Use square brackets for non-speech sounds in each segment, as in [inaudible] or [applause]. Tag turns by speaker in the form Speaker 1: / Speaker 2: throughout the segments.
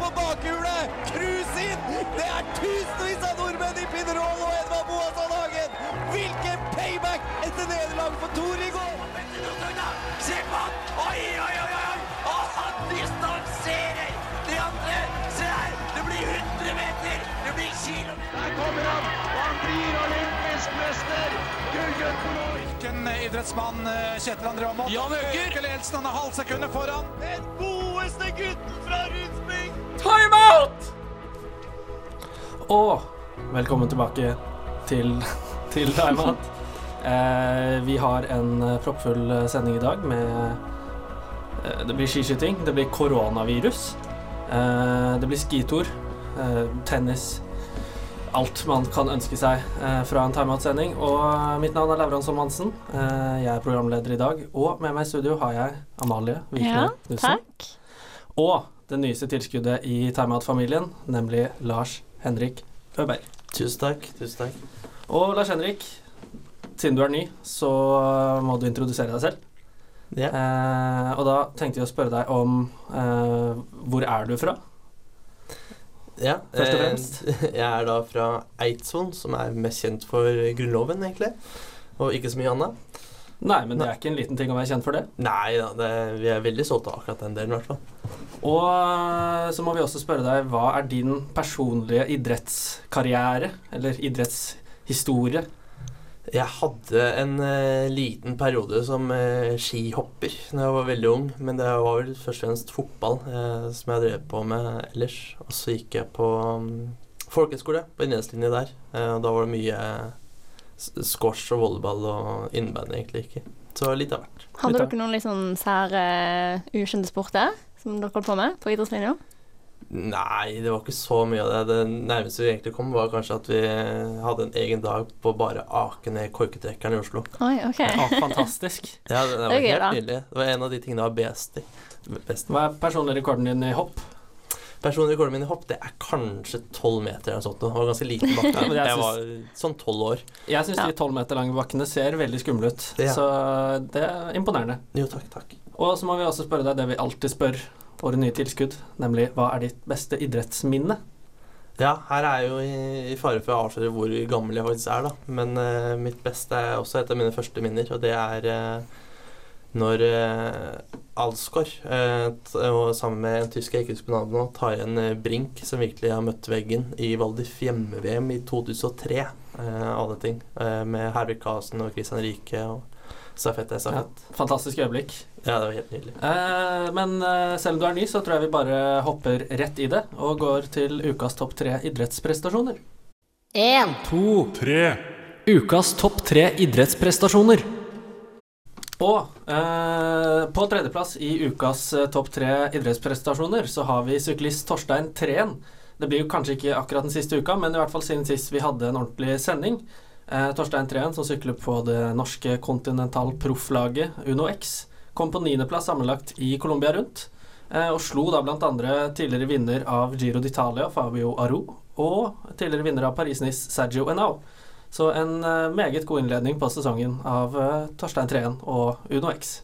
Speaker 1: på bakhjulet! Cruise inn! Det er tusenvis av nordmenn i Pinerol og Edvard Boasson Hagen! Hvilken payback etter nederlaget for Tor i går!
Speaker 2: Se på han! Oi, oi, oi, oi! Og han distanserer de andre! Se her! Det blir 100 meter! Det blir kilo...
Speaker 3: Der kommer han, og han blir olympisk mester! Gullgutt for Norge!
Speaker 4: Hvilken idrettsmann eh, Kjetil André Aamodt?
Speaker 2: Jan Øker.
Speaker 4: Øker ledelsen, han er halvsekundet foran.
Speaker 1: Den godeste gutten fra Rundsbygd!
Speaker 5: Timeout! Og velkommen tilbake til, [laughs] til Timeout. Eh, vi har en eh, proppfull eh, sending i dag med eh, Det blir skiskyting, det blir koronavirus, eh, det blir skitur, eh, tennis Alt man kan ønske seg eh, fra en timeout-sending. Og mitt navn er Lauran Mansen. Eh, jeg er programleder i dag. Og med meg i studio har jeg Amalie Vikne
Speaker 6: Ja,
Speaker 5: Knutsen.
Speaker 6: takk.
Speaker 5: Og det nyeste tilskuddet i Timeout-familien, nemlig Lars Henrik Øberg.
Speaker 7: Tusen takk. Tusen takk.
Speaker 5: Og Lars Henrik, siden du er ny, så må du introdusere deg selv.
Speaker 7: Ja.
Speaker 5: Eh, og da tenkte jeg å spørre deg om eh, hvor er du fra?
Speaker 7: ja.
Speaker 5: Først og
Speaker 7: eh. [laughs] Jeg er da fra Eidsvoll, som er mest kjent for Grunnloven, egentlig. Og ikke så mye annet.
Speaker 5: Nei, men det er ikke en liten ting å være kjent for det.
Speaker 7: Nei da, det, vi er veldig stolte av akkurat den delen, i hvert fall.
Speaker 5: Og eh, så må vi også spørre deg, hva er din personlige idrettskarriere, eller idrettshistorie?
Speaker 7: Jeg hadde en uh, liten periode som uh, skihopper da jeg var veldig ung, men det var vel først og fremst fotball uh, som jeg drev på med ellers. Og så gikk jeg på um, folkehøyskole på innledningslinje der, og da var det mye s- squash og volleyball og innebandy, egentlig ikke. Så litt av hvert.
Speaker 6: Hadde dere noen litt sånn sære, ukjente sporter som dere holdt på med på idrettslinja?
Speaker 7: Nei, det var ikke så mye av det. Det nærmeste vi egentlig kom, var kanskje at vi hadde en egen dag på bare ake ned korketrekkeren i Oslo.
Speaker 6: Oi, OK.
Speaker 5: Ja, fantastisk.
Speaker 7: Ja, det, det var
Speaker 6: Det gøy,
Speaker 7: helt nydelig. Det var en av de tingene jeg var best i. Best.
Speaker 5: Hva er personlig rekorden din i hopp?
Speaker 7: Personlig rekorden min i hopp det er kanskje tolv meter eller sånt. Det var ganske liten bakke.
Speaker 5: Ja, men jeg
Speaker 7: jeg var sånn tolv år.
Speaker 5: Jeg syns
Speaker 6: Ja.
Speaker 5: de tolv meter lange bakkene ser veldig skumle ut,
Speaker 7: Ja.
Speaker 5: så det er imponerende.
Speaker 7: Jo, takk, takk.
Speaker 5: Og så må vi også spørre deg det vi alltid spør våre nye tilskudd, nemlig hva er ditt beste idrettsminne?
Speaker 7: Ja, her er jeg jo i, i fare for å avsløre hvor gammel jeg faktisk er, da. Men uh, mitt beste er også et av mine første minner, og det er eh, når eh, Alsgaard, eh, og sammen med en tysk jeg ikke husker navnet nå, tar igjen eh, Brink, som virkelig har møtt veggen, i Val di Fiemme-VM i 2003. eh, alle ting. eh, med Hervik Karlsen og Christian Rike og Safet er
Speaker 5: Ja, fantastisk øyeblikk.
Speaker 7: Ja. det var helt nydelig.
Speaker 5: Eh, men eh, selv om du er ny, så tror jeg vi bare hopper rett i det og går til ukas topp tre idrettsprestasjoner.
Speaker 6: Én.
Speaker 5: To. Tre. Ukas topp tre idrettsprestasjoner. Og eh, på tredjeplass i ukas eh, topp tre idrettsprestasjoner så har vi syklist Torstein Treen. Det blir jo kanskje ikke akkurat den siste uka, men i hvert fall siden sist vi hadde en ordentlig sending. Eh, Torstein Treen, som sykler på det norske Continental Proff-laget Uno X, kom på niendeplass sammenlagt i Colombia rundt. Eh, og slo da blant andre tidligere vinner av Giro d'Italia, Fabio Aro, og tidligere vinner av Paris-Nice, Sergio Enau. Så en eh, meget god innledning på sesongen av eh, Torstein Treen og Uno X.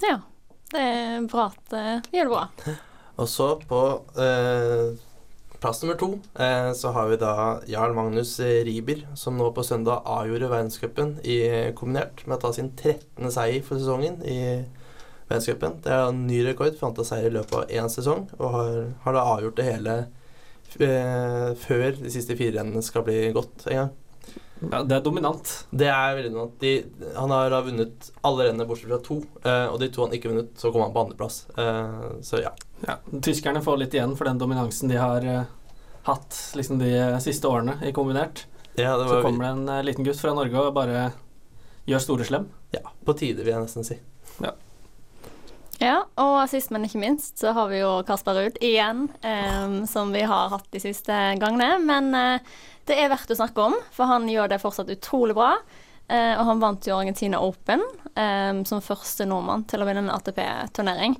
Speaker 6: Ja. Det er bra at det gjør det bra. [laughs]
Speaker 7: Og så på eh, plass nummer to eh, så har vi da Jarl Magnus eh, Riiber, som nå på søndag avgjorde verdenscupen i kombinert med å ta sin 13. seier for sesongen i verdenscupen. Det er en ny rekord for antall seier i løpet av én sesong, og har, har da avgjort det hele eh, før de siste fire rennene skal bli gått en gang.
Speaker 5: Ja, det er dominant.
Speaker 7: Det er veldig noe. De, han har vunnet alle rennene bortsett fra to, eh, og de to han ikke vunnet, så kom han på andreplass. Eh, så ja.
Speaker 5: Ja, tyskerne får litt igjen for den dominansen de har eh, hatt liksom de eh, siste årene i kombinert.
Speaker 7: ja det
Speaker 5: Så kommer det en eh, liten gutt fra Norge og bare gjør store slem.
Speaker 7: ja, på tide, vil jeg nesten si.
Speaker 6: Ja, og sist, men ikke minst, så har vi jo Kasper Ruud igjen, eh, som vi har hatt de siste gangene. Men eh, det er verdt å snakke om, for han gjør det fortsatt utrolig bra. Eh, og han vant jo Argentina Open som første nordmann til å vinne en ATP-turnering.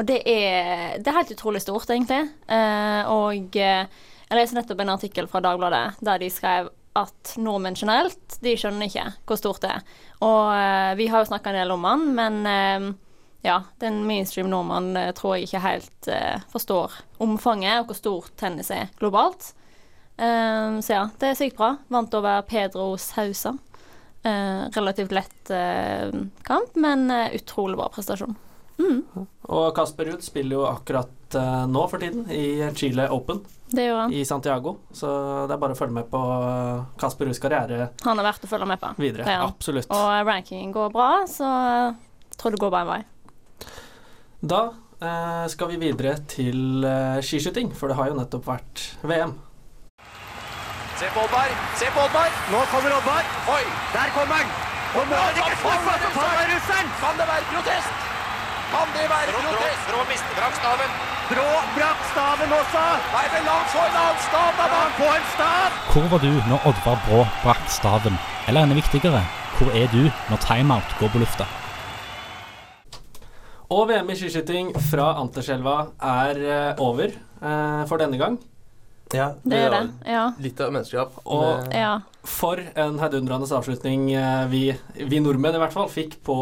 Speaker 6: Og det er, det er helt utrolig stort, egentlig. Eh, og eh, jeg leste nettopp en artikkel fra Dagbladet der de skrev at nordmenn generelt, de skjønner ikke hvor stort det er. Og eh, vi har jo snakka en del om han, men ja, den mainstream nordmann eh, tror jeg ikke helt eh, forstår omfanget og hvor stort tennis er globalt. Ehm, så ja, det er sykt bra. Vant over Pedro Sausa. Eh, relativt lett kamp, men utrolig bra prestasjon.
Speaker 5: Og Kasper Ruud spiller jo akkurat uh, nå for tiden i Chile Open
Speaker 6: Det gjorde han.
Speaker 5: i Santiago, så det er bare å følge med på Kasper Ruuds karriere
Speaker 6: Han er verdt å følge med på.
Speaker 5: videre.
Speaker 6: Er.
Speaker 5: Absolutt.
Speaker 6: Og rankingen går bra, så jeg tror det går bare en vei.
Speaker 5: Da eh, skal vi videre til eh, skiskyting, for det har jo nettopp vært VM.
Speaker 2: Se på Oddvar! Se på Oddvar!
Speaker 3: Nå kommer Oddvar.
Speaker 2: Oi!
Speaker 3: Der kommer han. Og nå er det ikke snakk om med russeren.
Speaker 2: Kan det være protest? Kan det være protest? Brå mister brakk staven.
Speaker 3: Brå brakk staven også.
Speaker 2: Nei, men la han få en annen stav, da!
Speaker 3: Han får en stav.
Speaker 8: Hvor var du når Oddvar Brå brakk staven? Eller enda viktigere, hvor er du når timeout går på lufta?
Speaker 5: Og VM i skiskyting fra Anterselva er eh, over eh, for denne gang.
Speaker 7: Ja,
Speaker 6: Det er det. Ja.
Speaker 7: Litt av menneskeskap.
Speaker 5: Og-
Speaker 6: ja.
Speaker 5: For en heidundrende avslutning eh, vi, vi nordmenn i hvert fall fikk på,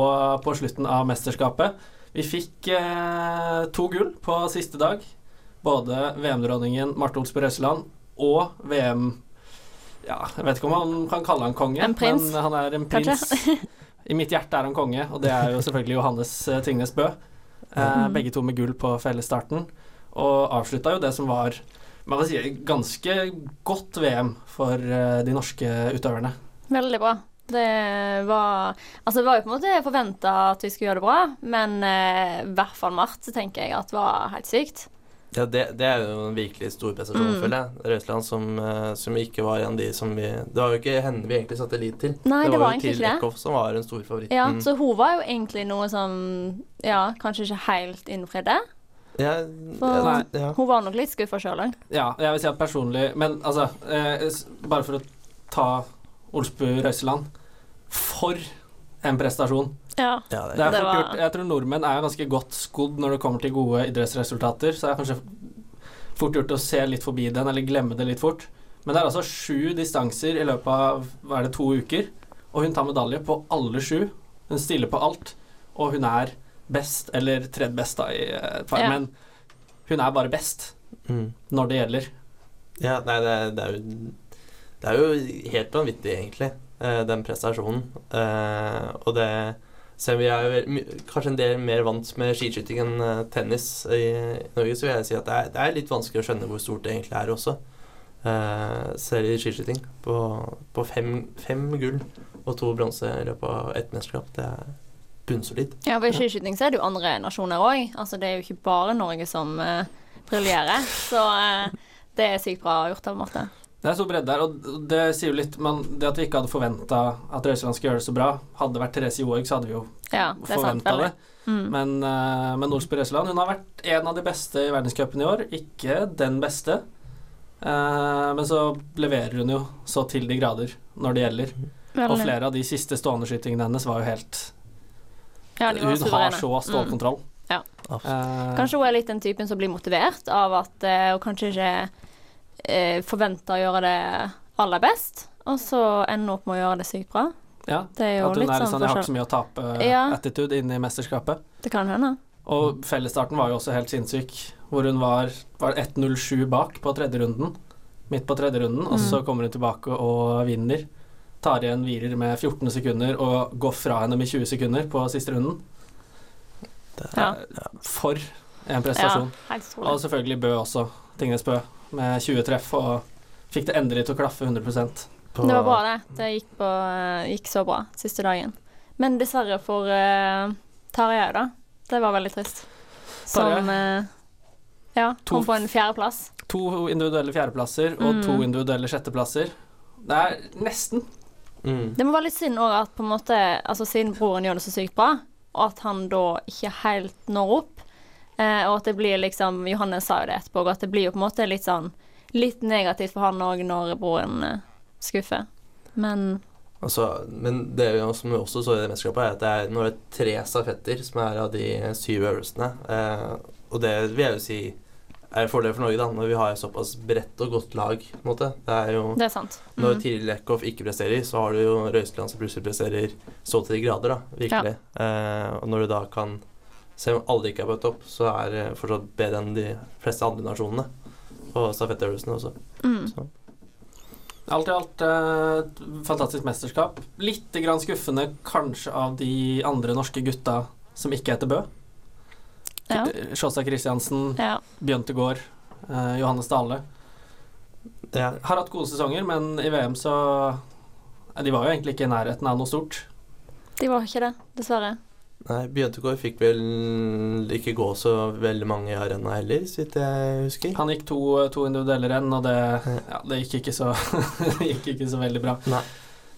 Speaker 5: på slutten av mesterskapet. Vi fikk eh, to gull på siste dag. Både VM-dronningen Marte Olsby Røiseland og VM Ja, jeg vet ikke om man kan kalle han konge,
Speaker 6: En prins,
Speaker 5: men han er en prins. [laughs] I mitt hjerte er han konge, og det er jo selvfølgelig Johannes eh, Tingnes Bø. Eh,
Speaker 6: Mhm.
Speaker 5: Begge to med gull på fellesstarten. Og avslutta jo det som var man kan si, ganske godt VM for eh, de norske utøverne.
Speaker 6: Veldig bra. Det var Altså, det var jo på en måte forventa at vi skulle gjøre det bra, men eh, i hvert fall Mart tenker jeg at var helt sykt.
Speaker 7: Ja, det, det er jo en virkelig stor prestasjon,
Speaker 6: Mm.
Speaker 7: føler jeg. Røsland som, eh, som ikke var en av de som vi Det var jo ikke henne vi egentlig satte lit til.
Speaker 6: Nei, det var
Speaker 7: jo
Speaker 6: egentlig
Speaker 7: Tiril
Speaker 6: ikke.
Speaker 7: Eckhoff som var en stor favoritt.
Speaker 6: Ja,
Speaker 7: Mm.
Speaker 6: så hun var jo egentlig noe som ja, kanskje ikke helt innfridde.
Speaker 7: ja,
Speaker 6: For-
Speaker 7: ja, ja.
Speaker 6: Hun var nok litt skuffa sjøl òg.
Speaker 5: Ja, jeg vil si at personlig Men altså, eh, bare for å ta Olsbu Røiseland For en prestasjon.
Speaker 6: Ja.
Speaker 7: det
Speaker 5: Det er fort gjort. Jeg tror nordmenn er ganske godt skodd når det kommer til gode idrettsresultater, så det er kanskje fort gjort å se litt forbi den, eller glemme det litt fort. Men det er altså sju distanser i løpet av hva er det, to uker, og hun tar medalje på alle sju. Hun stiller på alt, og hun er best, eller tredje best, da, i et par,
Speaker 6: Ja.
Speaker 5: men hun er bare best
Speaker 7: Mm.
Speaker 5: når det gjelder.
Speaker 7: Ja, nei, det, er- det er jo Det er jo helt vanvittig, egentlig, eh, den prestasjonen. Eh, og det Selv om vi er kanskje en del mer vant med skiskyting enn eh, tennis i Norge, så vil jeg si at det er, det er litt vanskelig å skjønne hvor stort det egentlig er også. Eh, selv i skiskyting. På, på fem, fem gull og to bronse i løpet av ett mesterskap. Det er bunnsolid.
Speaker 6: Ja, for I skiskyting så er det jo andre nasjoner òg. Altså, det er jo ikke bare Norge som eh, briljerer. Så eh, det er sykt bra gjort av Marte.
Speaker 5: Det er stor bredde der, og det sier jo litt Men det at vi ikke hadde forventa at Røiseland skulle gjøre det så bra Hadde det vært Therese Johaug, så hadde vi jo
Speaker 6: Ja, det
Speaker 5: forventa det.
Speaker 6: Mm.
Speaker 5: Men, uh, men Olsby Røiseland hun har vært en av de beste i verdenscupen i år. Ikke den beste. Eh, men så leverer hun jo så til de grader når det gjelder. Og flere av de siste stående skytingene hennes var jo helt
Speaker 6: Ja, var
Speaker 5: Hun har
Speaker 6: så
Speaker 5: så
Speaker 6: Mm.
Speaker 5: stålkontroll.
Speaker 6: Ja.
Speaker 5: Eh,
Speaker 6: Kanskje hun er litt den typen som blir motivert av at eh, hun kanskje ikke uh, forventer å gjøre det aller best, og så ender opp med å gjøre det sykt bra.
Speaker 5: ja,
Speaker 6: Det er jo
Speaker 5: at hun
Speaker 6: litt
Speaker 5: er litt
Speaker 6: sånn
Speaker 5: sånn 'jeg har ikke så mye å tape'-attitude
Speaker 6: Ja.
Speaker 5: inn i mesterskapet.
Speaker 6: Det kan hende.
Speaker 5: Og fellesstarten var jo også helt sinnssyk, hvor hun var, var 1.07 bak på tredje runden. Midt på tredje runden, og så
Speaker 6: Mm.
Speaker 5: kommer hun tilbake og vinner. Tar igjen Wierer med 14 sekunder og går fra henne med 20 sekunder på siste runden.
Speaker 7: Det
Speaker 6: Ja.
Speaker 5: For en prestasjon.
Speaker 6: Ja,
Speaker 5: Og selvfølgelig Bø også. Tingnes Bø med 20 treff og fikk det endelig til å klaffe 100
Speaker 7: på-
Speaker 6: Det var bra, det. Det gikk, på, eh, gikk så bra siste dagen. Men dessverre for uh, Tarjei, da. Det var veldig trist. Som uh, ja,
Speaker 5: To-
Speaker 6: kom på en fjerdeplass.
Speaker 5: To individuelle fjerdeplasser og
Speaker 6: Mm.
Speaker 5: to individuelle sjetteplasser. Det er nesten.
Speaker 7: Mm.
Speaker 6: Det må være litt synd òg at på en måte Altså siden broren gjør det så sykt bra, og at han da ikke helt når opp. Eh, og at det blir liksom Johannes sa jo det etterpå, at det blir jo på en måte litt sånn Litt negativt for han òg når broren eh, skuffer. Men
Speaker 7: Altså, men det vi også- også så i det mesterskapet, er at det er nå er det tre stafetter som er av de syv øvelsene. Eh, og det vil jeg jo si er en fordel for Norge, da, når vi har såpass bredt og godt lag. på en måte. Det er jo
Speaker 6: det er sant.
Speaker 7: Når
Speaker 6: Mm.
Speaker 7: Tiril Eckhoff ikke presterer, så har du jo Røiseland som plutselig presterer så til de grader, da, virkelig. Eh, og når du da kan selv om alle ikke er på topp, så er det fortsatt bedre enn de fleste andre nasjonene på stafettøvelsene også.
Speaker 6: Mm.
Speaker 5: Alt i alt eh, fantastisk mesterskap. Litt grann skuffende kanskje av de andre norske gutta som ikke heter Bø.
Speaker 6: Ja.
Speaker 5: Sjåstad Kristiansen,
Speaker 6: ja.
Speaker 5: Bjørntegård, eh, Johannes Dale.
Speaker 7: Ja,
Speaker 5: Har hatt gode sesonger, men i VM så De var jo egentlig ikke i nærheten av noe stort.
Speaker 6: De var ikke det, dessverre.
Speaker 7: Nei, Bjøntegård fikk vel ikke gå så veldig mange i arena heller, så vidt jeg husker.
Speaker 5: Han gikk to, to individuelle renn, og det, ja, det gikk, ikke så, [laughs] det gikk ikke så veldig bra.
Speaker 7: Nei.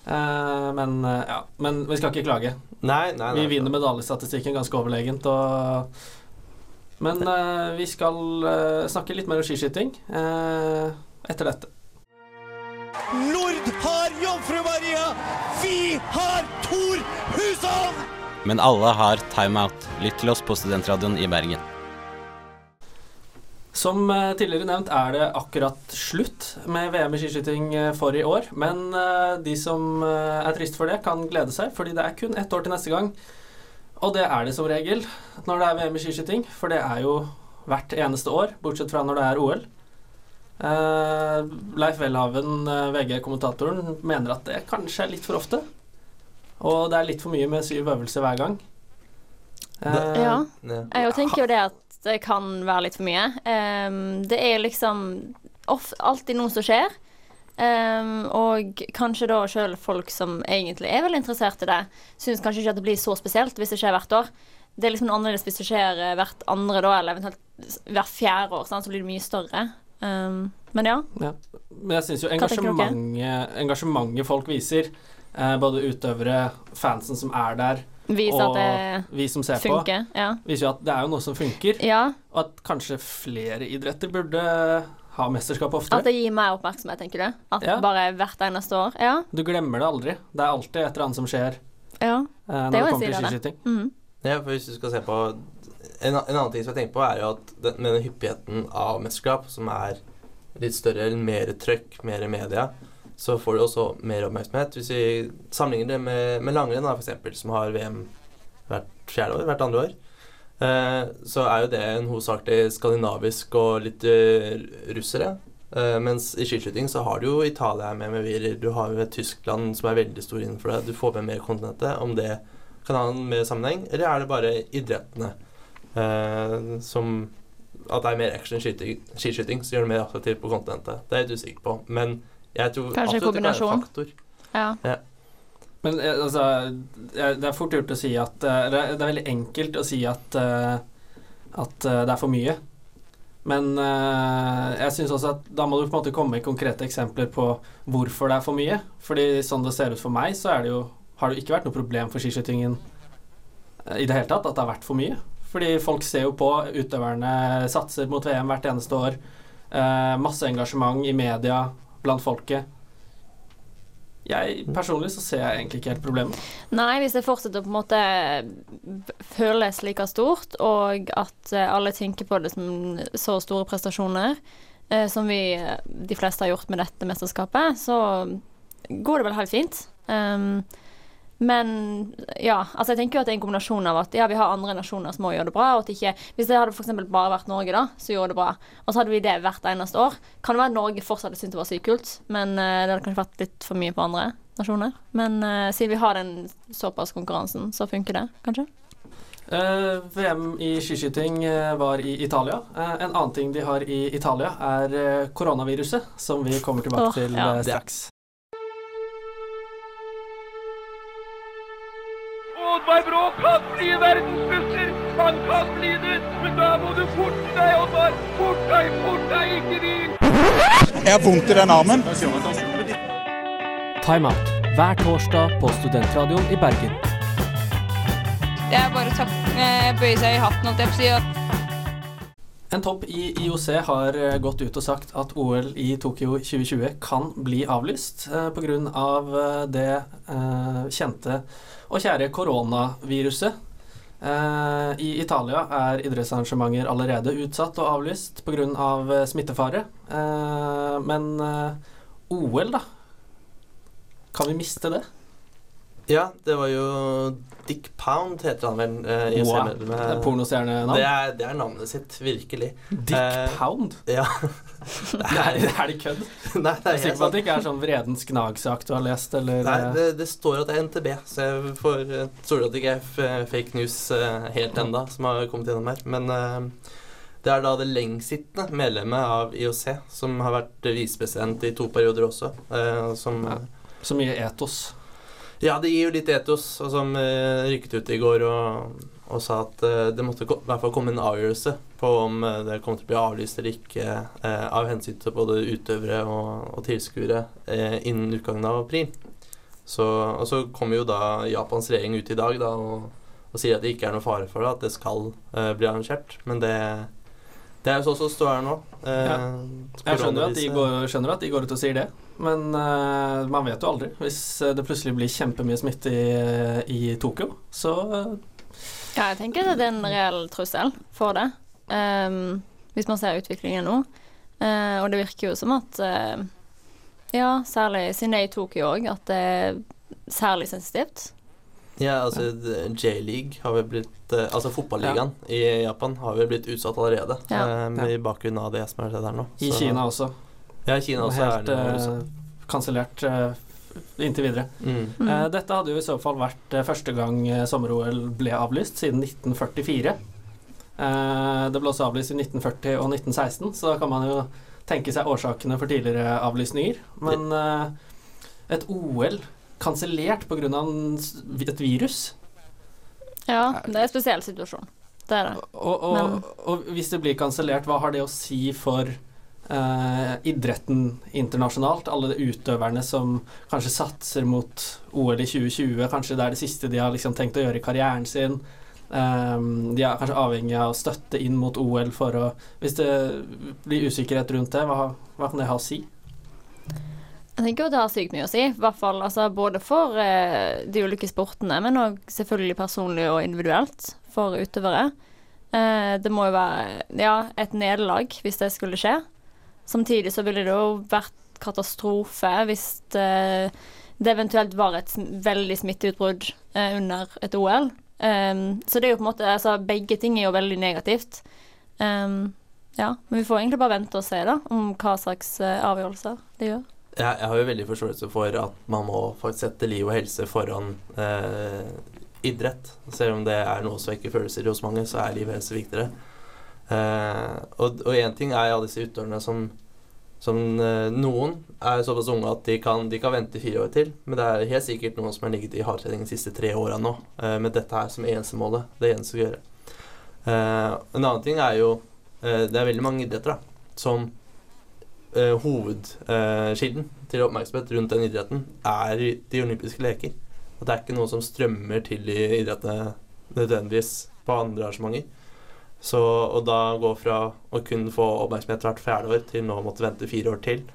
Speaker 5: Uh, men, uh, ja, men vi skal ikke klage.
Speaker 7: Nei, nei, nei.
Speaker 5: Vi vinner medaljestatistikken ganske overlegent. Og, men uh, vi skal snakke litt mer om skiskyting eh, etter dette.
Speaker 1: Nord har Jomfru Maria! Vi har Tor Hushovd!
Speaker 9: Men alle har timeout. Lytt til oss på Studentradioen i Bergen.
Speaker 5: Som eh, tidligere nevnt er det akkurat slutt med VM i skiskyting eh, for i år. Men eh, de som er trist for det, kan glede seg, fordi det er kun ett år til neste gang. Og det er det som regel når det er VM i skiskyting, for det er jo hvert eneste år, bortsett fra når det er OL. Leif Welhaven, VG-kommentatoren, mener at det kanskje er litt for ofte. Og det er litt for mye med syv øvelser hver gang. Eh,
Speaker 6: Ja.
Speaker 7: Ja.
Speaker 6: Jeg tenker jo det at det kan være litt for mye. Um, det er liksom off, alltid noe som skjer. Um, og kanskje da sjøl folk som egentlig er veldig interessert i det, syns kanskje ikke at det blir så spesielt hvis det skjer hvert år. Det er liksom annerledes hvis det skjer eh, hvert andre da, eller eventuelt hvert fjerde år. Sant? Så blir det mye større. Um, men ja.
Speaker 5: Ja. Men jeg syns jo engasjementet, engasjementet folk viser, eh, både utøvere, fansen som er der,
Speaker 6: Vis
Speaker 5: og
Speaker 6: at det
Speaker 5: vi som ser
Speaker 6: funker. Ja.
Speaker 5: på, viser jo at det er jo noe som funker,
Speaker 6: ja.
Speaker 5: og at kanskje flere idretter burde ha mesterskap
Speaker 6: At det gir mer oppmerksomhet, tenker du? At
Speaker 5: Ja.
Speaker 6: bare hvert eneste år? Ja.
Speaker 5: Du glemmer det aldri. Det er alltid et eller annet som skjer
Speaker 6: ja.
Speaker 5: eh, når
Speaker 6: Det
Speaker 5: det,
Speaker 6: er
Speaker 5: kommer til skiskyting.
Speaker 6: Mm.
Speaker 7: Ja, for hvis du skal se på En, en annen ting som jeg tenker på, er jo at den, med den hyppigheten av mesterskap, som er litt større, eller mer trøkk, mer media, så får du også mer oppmerksomhet. Hvis vi sammenligner det med, med langrenn, f.eks., som har VM hvert fjerde år, hvert andre år, eh, så er jo det en hovedsakelig skandinavisk og litt eh, russere. Eh, mens i skiskyting så har du jo Italia med med virer, du har jo Tyskland som er veldig stor innenfor det, du får med mer kontinentet. Om det kan ha en mer sammenheng, eller er det bare idrettene eh, som At det er mer action skiskyting som gjør det mer attraktivt på kontinentet? Det er jeg litt usikker på, men jeg tror
Speaker 6: Kanskje
Speaker 7: absolutt det kan være en faktor.
Speaker 6: ja.
Speaker 5: Men eh, altså, eh, det er fort gjort å si at eh, Det er veldig enkelt å si at eh, at eh, det er for mye. Men eh, jeg syns også at da må du på en måte komme med konkrete eksempler på hvorfor det er for mye. Fordi sånn det ser ut for meg, så er det jo, har det jo ikke vært noe problem for skiskytingen eh, i det hele tatt at det har vært for mye. Fordi folk ser jo på, utøverne satser mot VM hvert eneste år. Eh, masse engasjement i media blant folket. Jeg personlig så ser jeg egentlig ikke helt problemet.
Speaker 6: Nei, hvis det fortsetter å på en måte føles like stort, og at eh, alle tenker på det som så store prestasjoner, eh, som vi, de fleste har gjort med dette mesterskapet, så går det vel helt fint. Um, men ja, altså jeg tenker jo at det er en kombinasjon av at ja, vi har andre nasjoner som må gjøre det bra, og at ikke Hvis det hadde f.eks. bare vært Norge, da, som gjorde det bra, og så hadde vi det hvert eneste år, kan det være at Norge fortsatt syntes det var sykt kult, men uh, det hadde kanskje vært litt for mye på andre nasjoner. Men uh, siden vi har den såpass konkurransen, så funker det kanskje.
Speaker 5: Uh, VM i skiskyting uh, var i Italia. Uh, en annen ting de har i Italia, er koronaviruset, som vi kommer tilbake
Speaker 6: oh,
Speaker 5: til
Speaker 6: ja.
Speaker 5: straks.
Speaker 3: Oddvar Brå kan bli verdensmester! Han kan bli det! Men da må du forte deg, Oddvar! Fort deg, fort deg, ikke hvil!
Speaker 10: Jeg har vondt i den armen.
Speaker 5: Timeout hver torsdag på Studentradioen i Bergen.
Speaker 11: Det er bare å eh, bøye seg i hatten, holdt jeg på å si.
Speaker 5: En topp i IOC har eh, gått ut og sagt at OL i Tokyo 2020 kan bli avlyst eh, pga. Av eh, det eh, kjente og kjære koronaviruset. Eh, I Italia er idrettsarrangementer allerede utsatt og avlyst pga. Av eh, smittefare. Eh, men OL, da? Kan vi miste det?
Speaker 7: Ja, det var jo Dick Pound heter han vel. eh,
Speaker 5: Wow.
Speaker 7: med, med-
Speaker 5: Det er pornostjernenavn.
Speaker 7: Det er, det er navnet sitt, virkelig.
Speaker 5: Dick
Speaker 7: Eh,
Speaker 5: Pound? [laughs]
Speaker 7: Ja. [laughs]
Speaker 5: Det er, er det kødd? [laughs]
Speaker 7: Nei, det
Speaker 5: Jeg er
Speaker 7: er
Speaker 5: sikker på at det ikke er sånn Vredens gnagsak du har lest, eller
Speaker 7: Nei,
Speaker 5: eh,
Speaker 7: det, det står at det er NTB, så jeg får eh, stoler at det ikke er f- fake news eh, helt enda som har kommet gjennom her. Men eh, det er da det lengstsittende medlemmet av IOC, som har vært visepresident i to perioder også, eh, som
Speaker 5: Så mye etos.
Speaker 7: Ja, det gir jo litt etos, og som uh, rykket ut i går og, og sa at uh, det måtte i hvert fall komme en avgjørelse på om uh, det kommer til å bli avlyst eller ikke uh, av hensyn til både utøvere og, og tilskuere innen utgangen av april. Så, og så kommer jo da Japans regjering ut i dag da, og, og sier at det ikke er noe fare for det, at det skal bli arrangert. Men det, det er jo sånn som står her nå. Eh,
Speaker 5: Ja. Jeg skjønner at, de går, skjønner at de går ut og sier det, men uh, man vet jo aldri. Hvis eh, det plutselig blir kjempemye smitte i, i Tokyo, så eh,
Speaker 6: Ja, jeg tenker at det er en reell trussel for det. um, hvis man ser utviklingen nå. Uh, og det virker jo som at uh, Ja, særlig siden det er i Tokyo òg, at det er særlig sensitivt.
Speaker 7: Ja, altså J-league har vel blitt eh, Altså fotballigaen i Japan har vel blitt utsatt allerede.
Speaker 6: Ja.
Speaker 7: eh, med bakgrunn av det som er skjedd her nå.
Speaker 5: I
Speaker 7: Så-
Speaker 5: Kina også.
Speaker 7: Ja, Kina også er
Speaker 5: Helt
Speaker 7: det jo
Speaker 5: eh, kansellert eh, inntil videre.
Speaker 7: Mm.
Speaker 6: Mm.
Speaker 5: Eh, dette hadde jo i så fall vært første gang sommer-OL ble avlyst, siden 1944. Eh, det ble også avlyst i 1940 og 1916, så da kan man jo tenke seg årsakene for tidligere avlysninger. Men et OL kansellert pga. et virus
Speaker 6: Ja, det er en spesiell situasjon. Det er det.
Speaker 5: og, og,
Speaker 6: Men-
Speaker 5: og hvis det blir kansellert, hva har det å si for eh, idretten internasjonalt? Alle de utøverne som kanskje satser mot OL i 2020, kanskje det er det siste de har liksom tenkt å gjøre i karrieren sin. Eh, de er kanskje avhengig av støtte inn mot OL for å Hvis det blir usikkerhet rundt det, hva, hva kan det ha å si?
Speaker 6: Jeg tenker jo det har sykt mye å si. I hvert fall altså, både for eh, de ulike sportene, men òg selvfølgelig personlig og individuelt for utøvere. Eh, det må jo være ja, et nederlag hvis det skulle skje. Samtidig så ville det jo vært katastrofe hvis det, det eventuelt var et veldig smitteutbrudd eh, under et OL. Um, så det er jo på en måte altså, Begge ting er jo veldig negativt. Um, ja, men vi får egentlig bare vente og se da om hva slags uh, avgjørelser det gjør.
Speaker 7: Jeg, jeg har jo veldig forståelse for at man må faktisk sette liv og helse foran eh, idrett. Selv om det er noe som vekker følelser hos mange, så er liv og helse viktigere. Eh, og én ting er alle disse utøverne som, som eh, Noen er såpass unge at de kan, de kan vente fire år til, men det er helt sikkert noen som har ligget i hardtrening de siste tre åra nå, eh, med dette her som eneste målet. Det eneste å gjøre. Eh, en annen ting er jo eh, Det er veldig mange idretter da, som eh, hovedkilden til oppmerksomhet rundt den idretten er de olympiske leker. At det er ikke noe som strømmer til i idrettene nødvendigvis på andre arrangementer. Så å da gå fra å kun få oppmerksomhet hvert fjerde år til nå å måtte vente fire år til,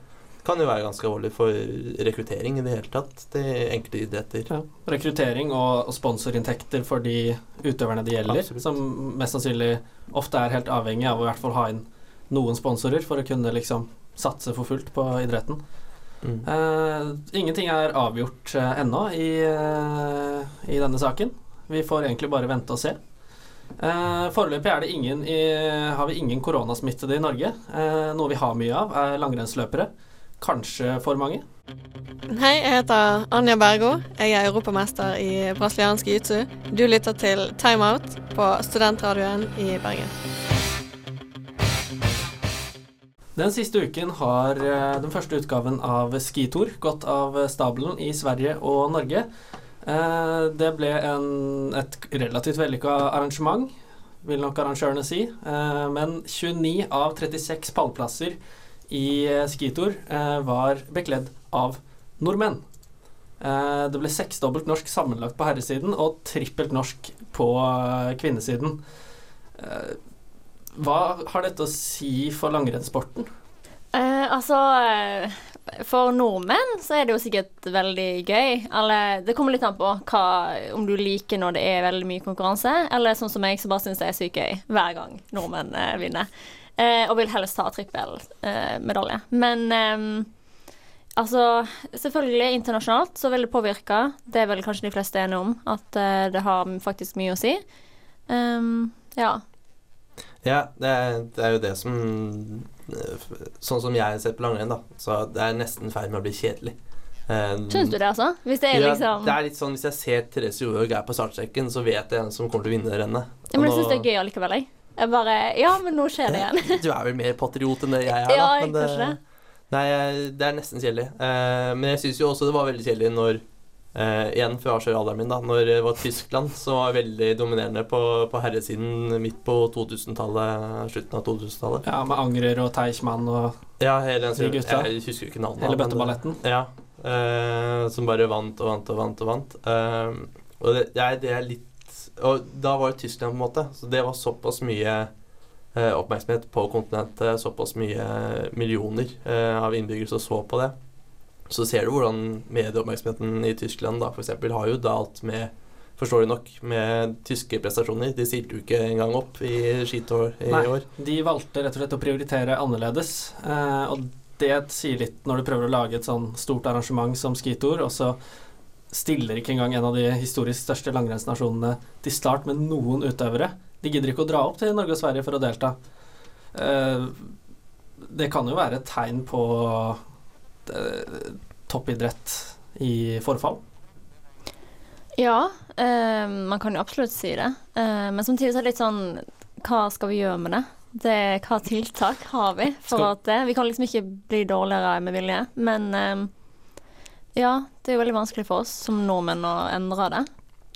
Speaker 7: kan jo være ganske alvorlig for rekruttering i det hele tatt til enkelte idretter.
Speaker 5: Ja. Rekruttering og, og sponsorinntekter for de utøverne det gjelder,
Speaker 7: Absolutt.
Speaker 5: som mest sannsynlig ofte er helt avhengig av å i hvert fall ha inn noen sponsorer for å kunne liksom satse for fullt på idretten.
Speaker 7: Mm.
Speaker 5: Eh, ingenting er avgjort eh, ennå i, eh, i denne saken. Vi får egentlig bare vente og se. Eh, Foreløpig det ingen i, har vi ingen koronasmittede i Norge. Eh, noe vi har mye av, er langrennsløpere. Kanskje for mange.
Speaker 12: Hei, jeg heter Anja Bergo. Jeg er europamester i brasiliansk jiu-jitsu. Du lytter til Timeout på studentradioen i Bergen.
Speaker 5: Den siste uken har eh, den første utgaven av Skitour gått av stabelen i Sverige og Norge. Eh, det ble en, et relativt vellykka arrangement, vil nok arrangørene si. Eh, men 29 av 36 pallplasser i eh, Skitour eh, var bekledd av nordmenn. Det ble seksdobbelt norsk sammenlagt på herresiden og trippelt norsk på kvinnesiden. Hva har dette å si for langrennssporten?
Speaker 6: Eh, altså For nordmenn så er det jo sikkert veldig gøy. Eller det kommer litt an på hva, om du liker når det er veldig mye konkurranse, eller sånn som meg, som bare syns det er sykt gøy hver gang nordmenn eh, vinner. Eh, og vil helst ta trippelmedalje. Men eh, Altså, selvfølgelig internasjonalt så vil det påvirke. Det er vel kanskje de fleste enige om, at eh, det har faktisk mye å si. Um, ja.
Speaker 7: Ja, det er, det er jo det som eh, Sånn som jeg ser på langrenn, da, så det er nesten ferd med å bli kjedelig. Um,
Speaker 6: Syns du det, altså? Hvis det er
Speaker 7: ja,
Speaker 6: liksom
Speaker 7: det er litt sånn Hvis jeg ser Therese Johaug er på startstreken, så vet jeg hvem som kommer til å vinne det rennet.
Speaker 6: Ja, men jeg syns det er gøy allikevel, jeg. Jeg bare Ja, men nå skjer det igjen. [laughs]
Speaker 7: Du er vel mer patriot enn det jeg er, da. [laughs]
Speaker 6: Ja,
Speaker 7: men det,
Speaker 6: kanskje.
Speaker 7: Nei, det er nesten kjedelig. Uh, men jeg syns jo også det var veldig kjedelig når eh, Igjen for å avsløre alderen min, da. Når det var Tyskland så var jeg veldig dominerende på, på herresiden midt på 2000-tallet, slutten av 2000-tallet.
Speaker 5: Ja, med Angrer og Teichmann og
Speaker 7: Ja, hele den
Speaker 5: De gutta.
Speaker 7: Jeg husker jo ikke navnet.
Speaker 5: Hele bøtteballetten.
Speaker 7: Ja. eh, som bare vant og vant og vant og vant. Eh, og det, er, det er litt Og da var jo Tyskland, på en måte. Så det var såpass mye eh, oppmerksomhet på kontinentet, såpass mye millioner eh, av innbyggere som så på det. Så ser du hvordan medieoppmerksomheten i Tyskland da eksempel har jo dalt med Forståelig nok, med tyske prestasjoner. De stilte jo ikke engang opp i skitår i
Speaker 5: Nei,
Speaker 7: år.
Speaker 5: de valgte rett og slett å prioritere annerledes. Eh, og det sier litt når du prøver å lage et sånn stort arrangement som skitour, og så stiller ikke engang en av de historisk største langrennsnasjonene til start med noen utøvere. De gidder ikke å dra opp til Norge og Sverige for å delta. Eh, det kan jo være et tegn på eh, toppidrett i forfall.
Speaker 6: Ja, eh, man kan jo absolutt si det. Eh, men samtidig så er det litt sånn Hva skal vi gjøre med det? det hva tiltak har vi for
Speaker 5: Skal-
Speaker 6: at det Vi kan liksom ikke bli dårligere med vilje. Men eh, ja, det er jo veldig vanskelig for oss som nordmenn å endre det.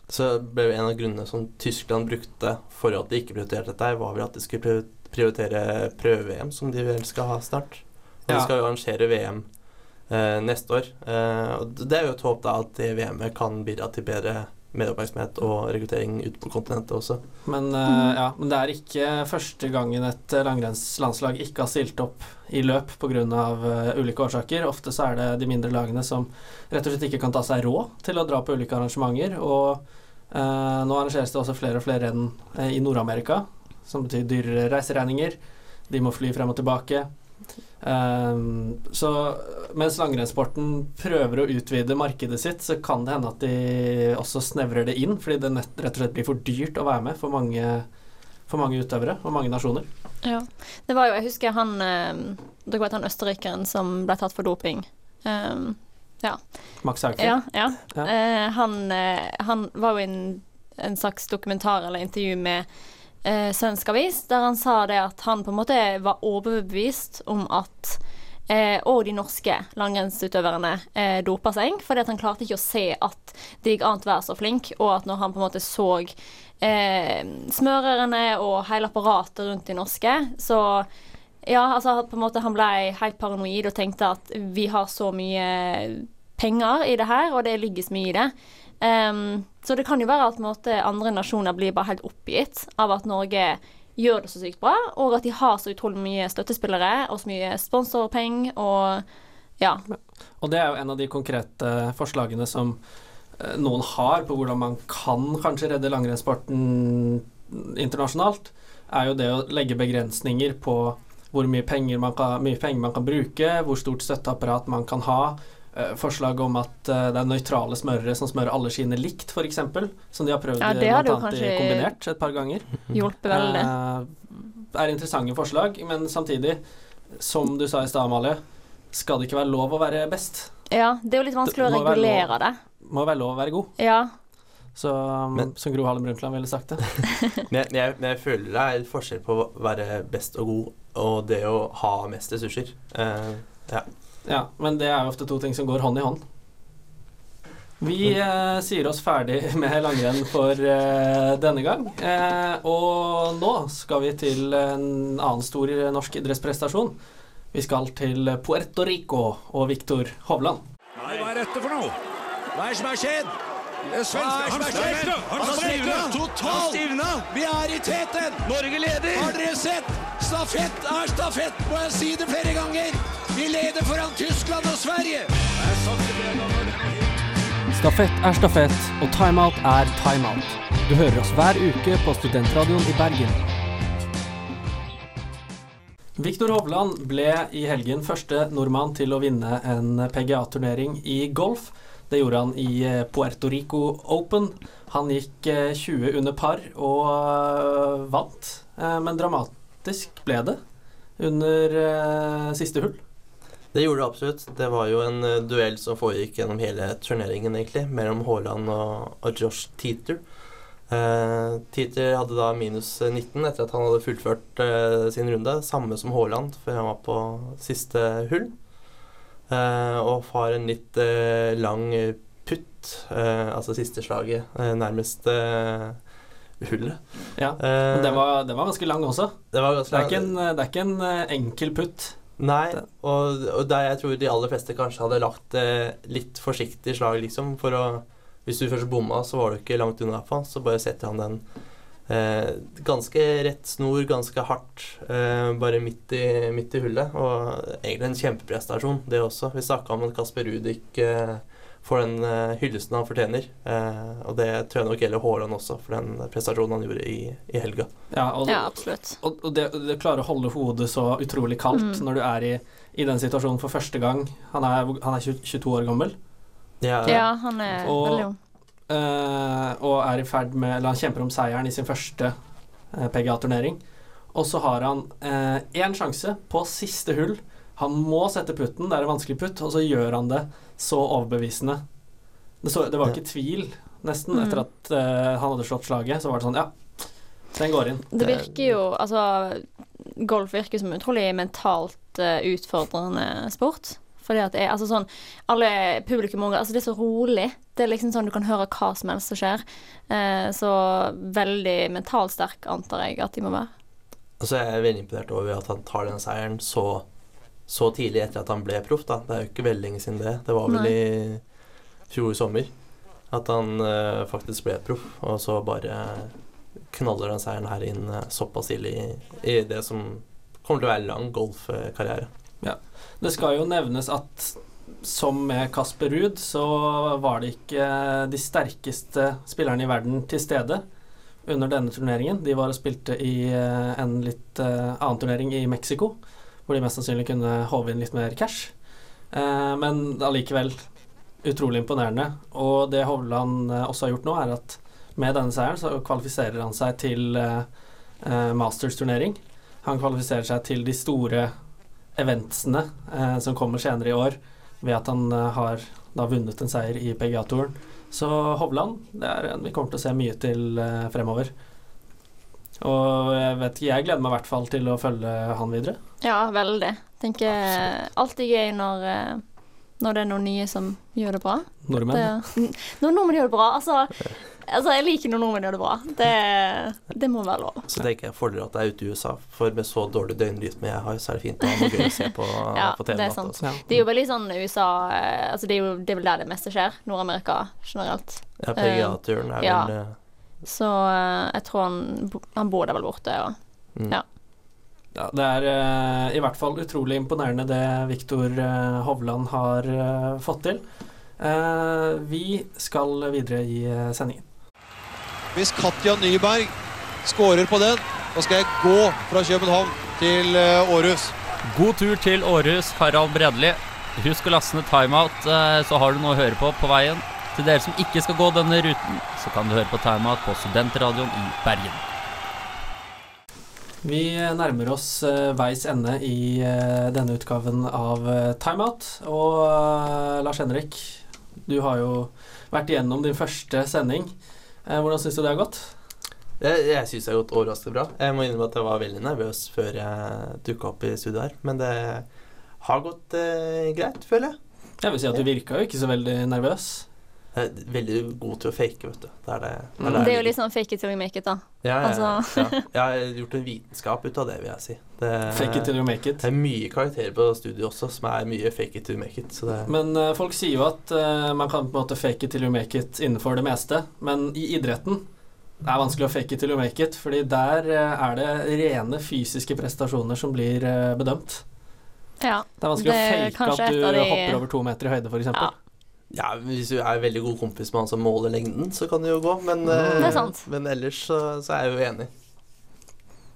Speaker 7: Så ble en av grunnene som Tyskland brukte for at de ikke prioriterte dette, var vel at de skulle prioritere prøve-VM, som de vel skal ha snart. Og
Speaker 5: Ja.
Speaker 7: de skal jo arrangere VM neste år. Eh, og det er jo et håp da at VM-et kan bidra til bedre medieoppmerksomhet og rekruttering ute på kontinentet også.
Speaker 5: Men, eh, ja, men det er ikke første gangen et eh, langrennslandslag ikke har stilt opp i løp pga. Uh, ulike årsaker. Ofte så er det de mindre lagene som rett og slett ikke kan ta seg råd til å dra på ulike arrangementer. Og eh, nå arrangeres det også flere og flere renn eh, i Nord-Amerika, som betyr dyrere reiseregninger. De må fly frem og tilbake. Um, så mens langrennssporten prøver å utvide markedet sitt, så kan det hende at de også snevrer det inn, fordi det nett, rett og slett blir for dyrt å være med for mange, for mange utøvere og mange nasjoner.
Speaker 6: Ja. Det var jo, jeg husker han eh, Dere vet han østerrikeren som ble tatt for doping. Um, ja.
Speaker 5: Max Haugfeld.
Speaker 6: Ja, ja. Eh, han, eh, han var jo i en, en slags dokumentar eller intervju med eh, Svensk Avis, der han sa det at han på en måte var overbevist om at eh, og de norske langrennsutøverne eh, dopa seg, fordi at han klarte ikke å se at det gikk an å være så flink, og at når han på en måte så eh, smørerne og hele apparatet rundt de norske, så ja, altså på en måte han ble helt paranoid og tenkte at vi har så mye penger i det her, og det ligger så mye i det. Ehm, så det kan jo være at måte, andre nasjoner blir bare helt oppgitt av at Norge gjør det så sykt bra, og at de har så utrolig mye støttespillere og så mye sponsorpenger og ja.
Speaker 5: Og det er jo en av de konkrete forslagene som eh, noen har på hvordan man kan kanskje redde langrennssporten internasjonalt, er jo det å legge begrensninger på hvor mye penger man kan, mye penger man kan bruke, hvor stort støtteapparat man kan ha. Eh, Forslag om at eh, det er nøytrale smørere som smører alle skiene likt, f.eks. Som de har prøvd
Speaker 6: Ja, det har
Speaker 5: blant annet i kombinert et par ganger.
Speaker 6: hjulpet veldig.
Speaker 5: Eh, er interessante forslag, men samtidig, som du sa i stad, Amalie, skal det ikke være lov å være best.
Speaker 6: Ja, det er jo litt vanskelig å
Speaker 5: Det må
Speaker 6: regulere
Speaker 5: lov.
Speaker 6: det.
Speaker 5: Må være lov å være god.
Speaker 6: Ja.
Speaker 5: Så, men, som Gro Harlem Brundtland ville sagt det. [laughs]
Speaker 7: Men jeg, men, jeg, jeg føler det er forskjell på å være best og god og det å ha mest ressurser. Uh, ja.
Speaker 5: Ja, men det er jo ofte to ting som går hånd i hånd. Vi eh, sier oss ferdig [laughs] med langrenn for eh, denne gang. Eh, og nå skal vi til en annen stor norsk idrettsprestasjon. Vi skal til Puerto Rico og Victor Hovland.
Speaker 2: Nei, hva er dette for noe? Hva er det som har skjedd?
Speaker 1: Skjedd?
Speaker 2: Han stivna! Han stivna!
Speaker 1: Vi er i teten!
Speaker 2: Norge leder!
Speaker 1: Har dere sett? Stafett er stafett, må jeg si det flere ganger. Vi leder foran Tyskland og Sverige.
Speaker 5: Stafett er stafett, og timeout er timeout. Du hører oss hver uke på Studentradioen i Bergen. Viktor Hovland ble i helgen første nordmann til å vinne en PGA-turnering i golf. Det gjorde han i eh, Puerto Rico Open. Han gikk eh, 20 under par og eh, vant, men men dramatisk ble det under eh, siste hull.
Speaker 7: Det gjorde det absolutt. Det var jo en uh, duell som foregikk gjennom hele turneringen, egentlig, mellom Haaland og, og Josh Teeter. Uh, Teeter hadde da minus 19 etter at han hadde fullført uh, sin runde. Samme som Haaland før han var på siste hull. Eh, og har en litt eh, lang putt, eh, altså siste slaget, eh, nærmest eh, hullet.
Speaker 5: Ja, men det var, den var ganske lang også.
Speaker 7: Det, var ganske
Speaker 5: Det er ikke en, det er ikke en eh, enkel putt.
Speaker 7: Nei, og, og der jeg tror de aller fleste kanskje hadde lagt det litt forsiktig slag, liksom, for å Hvis du først bomma, så var du ikke langt unna, iallfall. Så bare setter han den eh, ganske rett snor, ganske hardt, eh, bare midt i, midt i hullet. Og egentlig en kjempeprestasjon, det også. Vi snakka om at Kasper Rudik eh, får den eh, hyllesten han fortjener. Eh, og det tror jeg nok gjelder Haaland også, for den prestasjonen han gjorde i, i helga.
Speaker 5: Ja, og,
Speaker 6: Ja, absolutt.
Speaker 5: Og, og det, det klarer å holde hodet så utrolig kaldt
Speaker 6: Mm.
Speaker 5: når du er i, i den situasjonen for første gang. Han er, han er 22 år gammel.
Speaker 7: Ja,
Speaker 6: Ja, han er
Speaker 5: Og-
Speaker 6: veldig ung.
Speaker 5: eh, og er i ferd med Eller han kjemper om seieren i sin første eh, PGA-turnering. Og så har han én sjanse på siste hull. Han må sette putten, det er en vanskelig putt, og så gjør han det så overbevisende. Det, så, det var ikke tvil, nesten,
Speaker 6: Mm.
Speaker 5: etter at uh, han hadde slått slaget. Så var det sånn Ja, den går inn.
Speaker 6: Det virker jo Altså, golf virker som utrolig mentalt uh, utfordrende sport. Fordi at det er altså sånn Alle publikum Altså, det er så rolig. Det er liksom sånn du kan høre hva som helst som skjer. Eh, så veldig mentalt sterk antar jeg at de må være.
Speaker 7: Altså Jeg er veldig imponert over at han tar den seieren så, så tidlig etter at han ble proff. da. Det er jo ikke veldig lenge siden det. Det var vel
Speaker 6: Nei.
Speaker 7: i fjor sommer at han uh, faktisk ble proff, og så bare knaller den seieren her inn uh, såpass tidlig i, i det som kommer til å være lang golfkarriere.
Speaker 5: Ja. Det skal jo nevnes at som med Kasper Ruud, så var det ikke de sterkeste spillerne i verden til stede under denne turneringen. De var og spilte i eh, en litt annen turnering i Mexico, hvor de mest sannsynlig kunne håve inn litt mer cash. Eh, men allikevel utrolig imponerende. Og det Hovland eh, også har gjort nå, er at med denne seieren så kvalifiserer han seg til eh, eh, Masters-turnering. Han kvalifiserer seg til de store eventsene som kommer senere i år, ved at han har da vunnet en seier i PGA-touren. Så Hovland det er en vi kommer til å se mye til fremover. Og jeg vet ikke, jeg gleder meg i hvert fall til å følge han videre.
Speaker 6: Ja, veldig. Tenker alltid gøy når, eh, når det er noen nye som gjør det bra.
Speaker 5: Nordmenn.
Speaker 6: Det, [laughs] når nordmenn gjør det bra. Altså, altså, jeg liker når nordmenn gjør det bra. Det, det må være lov.
Speaker 7: Så tenker jeg fordrer at det er ute i USA, for med så dårlig døgnrytme jeg har, så er det fint å ha noe gøy å se på, [laughs]
Speaker 6: Ja,
Speaker 7: på TV.
Speaker 6: det er sant. Det er jo veldig sånn USA eh, Altså, det er jo det er vel der det meste skjer. Nord-Amerika generelt.
Speaker 7: Ja, PGA-turen er
Speaker 6: vel ja.
Speaker 7: eh,
Speaker 6: Så eh, jeg tror han, han bor der vel borte, Og,
Speaker 7: Mm.
Speaker 6: ja.
Speaker 5: Ja, det er uh, i hvert fall utrolig imponerende det Viktor uh, Hovland har uh, fått til. Eh, vi skal videre i sendingen.
Speaker 1: Hvis Katja Nyberg skårer på den, da skal jeg gå fra København til Århus.
Speaker 13: God tur til Århus, Harald Bredli. Husk å laste ned timeout, så har du noe å høre på på veien. Til dere som ikke skal gå denne ruten, så kan du høre på timeout på Studentradioen i Bergen.
Speaker 5: Vi nærmer oss eh, veis ende i eh, denne utgaven av eh, Timeout. Og Lars Henrik, du har jo vært igjennom din første sending. Hvordan syns du det har gått?
Speaker 7: Jeg, jeg syns det har gått overraskende bra. Jeg må innrømme at jeg var veldig nervøs før jeg dukka opp i studio her, men det har gått eh, greit, føler jeg.
Speaker 5: Jeg vil si at du virka jo ikke så veldig nervøs.
Speaker 7: Jeg er veldig god til å fake, vet du. Det er, det, det, er
Speaker 6: Det
Speaker 7: der
Speaker 6: er jo litt sånn fake it till you make it, da.
Speaker 7: ja, ja,
Speaker 6: Altså.
Speaker 7: ja. [laughs] Jeg har gjort en vitenskap ut av det, vil jeg si. Det,
Speaker 5: Fake it till you make it.
Speaker 7: Det er mye karakterer på studiet også som er mye fake it till you make it. Så det,
Speaker 5: Men uh, folk sier jo at uh, man kan på en måte fake it till you make it innenfor det meste. Men i idretten det er vanskelig å fake it till you make it, fordi der uh, er det rene fysiske prestasjoner som blir bedømt.
Speaker 6: Ja.
Speaker 5: Det er vanskelig
Speaker 6: Det er
Speaker 5: å fake at du
Speaker 6: de-
Speaker 5: hopper over to meter i høyde, f.eks.
Speaker 6: Ja.
Speaker 7: hvis du er veldig god kompis med han som måler lengden, så kan det jo gå. Men,
Speaker 5: Mm.
Speaker 7: eh,
Speaker 6: Det er sant.
Speaker 7: men ellers så, så er jeg jo enig.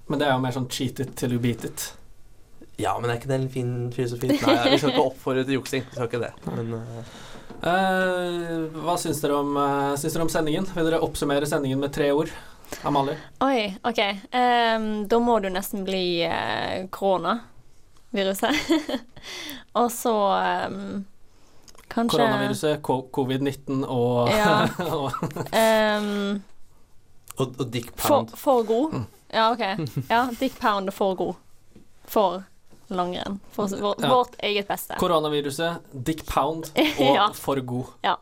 Speaker 5: Men det er jo mer sånn cheat it till you beat it.
Speaker 7: Ja, men er ikke det en fin filosofi? Nei, vi skal ikke oppfordre til juksing. Vi skal ikke det. Men eh,
Speaker 5: Eh, hva syns dere, om, eh, syns dere om sendingen? Vil dere oppsummere sendingen med tre ord? Amalie?
Speaker 6: Oi, OK. Um, da må du nesten bli eh, koronaviruset. [laughs] og så ehm, kanskje
Speaker 5: Koronaviruset, ko- covid-19 og,
Speaker 6: Ja. [laughs]
Speaker 5: og
Speaker 6: ehm,
Speaker 7: og, og Dick Pound.
Speaker 6: for god. Ja, OK. Ja, Dick Pound er for god. For langrenn. For for
Speaker 5: Ja.
Speaker 6: vårt eget beste.
Speaker 5: Koronaviruset, Dick Pound [laughs] og
Speaker 6: Ja.
Speaker 5: for god.
Speaker 6: Ja.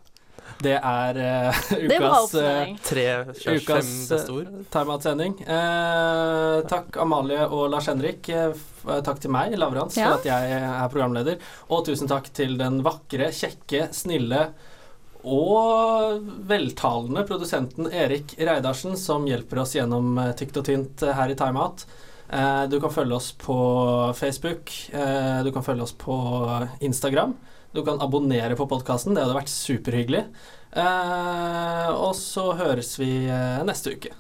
Speaker 5: Det er
Speaker 6: bra
Speaker 5: ukas
Speaker 6: oppsummering.
Speaker 7: Tre
Speaker 5: ukas eh, timeout-sending. Uh, takk Amalie og Lars Henrik. Takk til meg, Lavrans,
Speaker 6: Ja.
Speaker 5: for at jeg er programleder. Og tusen takk til den vakre, kjekke, snille og veltalende produsenten Erik Reidarsen, som hjelper oss gjennom tykt og tynt her i Timeout. Eh, du kan følge oss på Facebook. Eh, du kan følge oss på Instagram. Du kan abonnere på podkasten. Det hadde vært superhyggelig. Eh, og så høres vi eh, neste uke.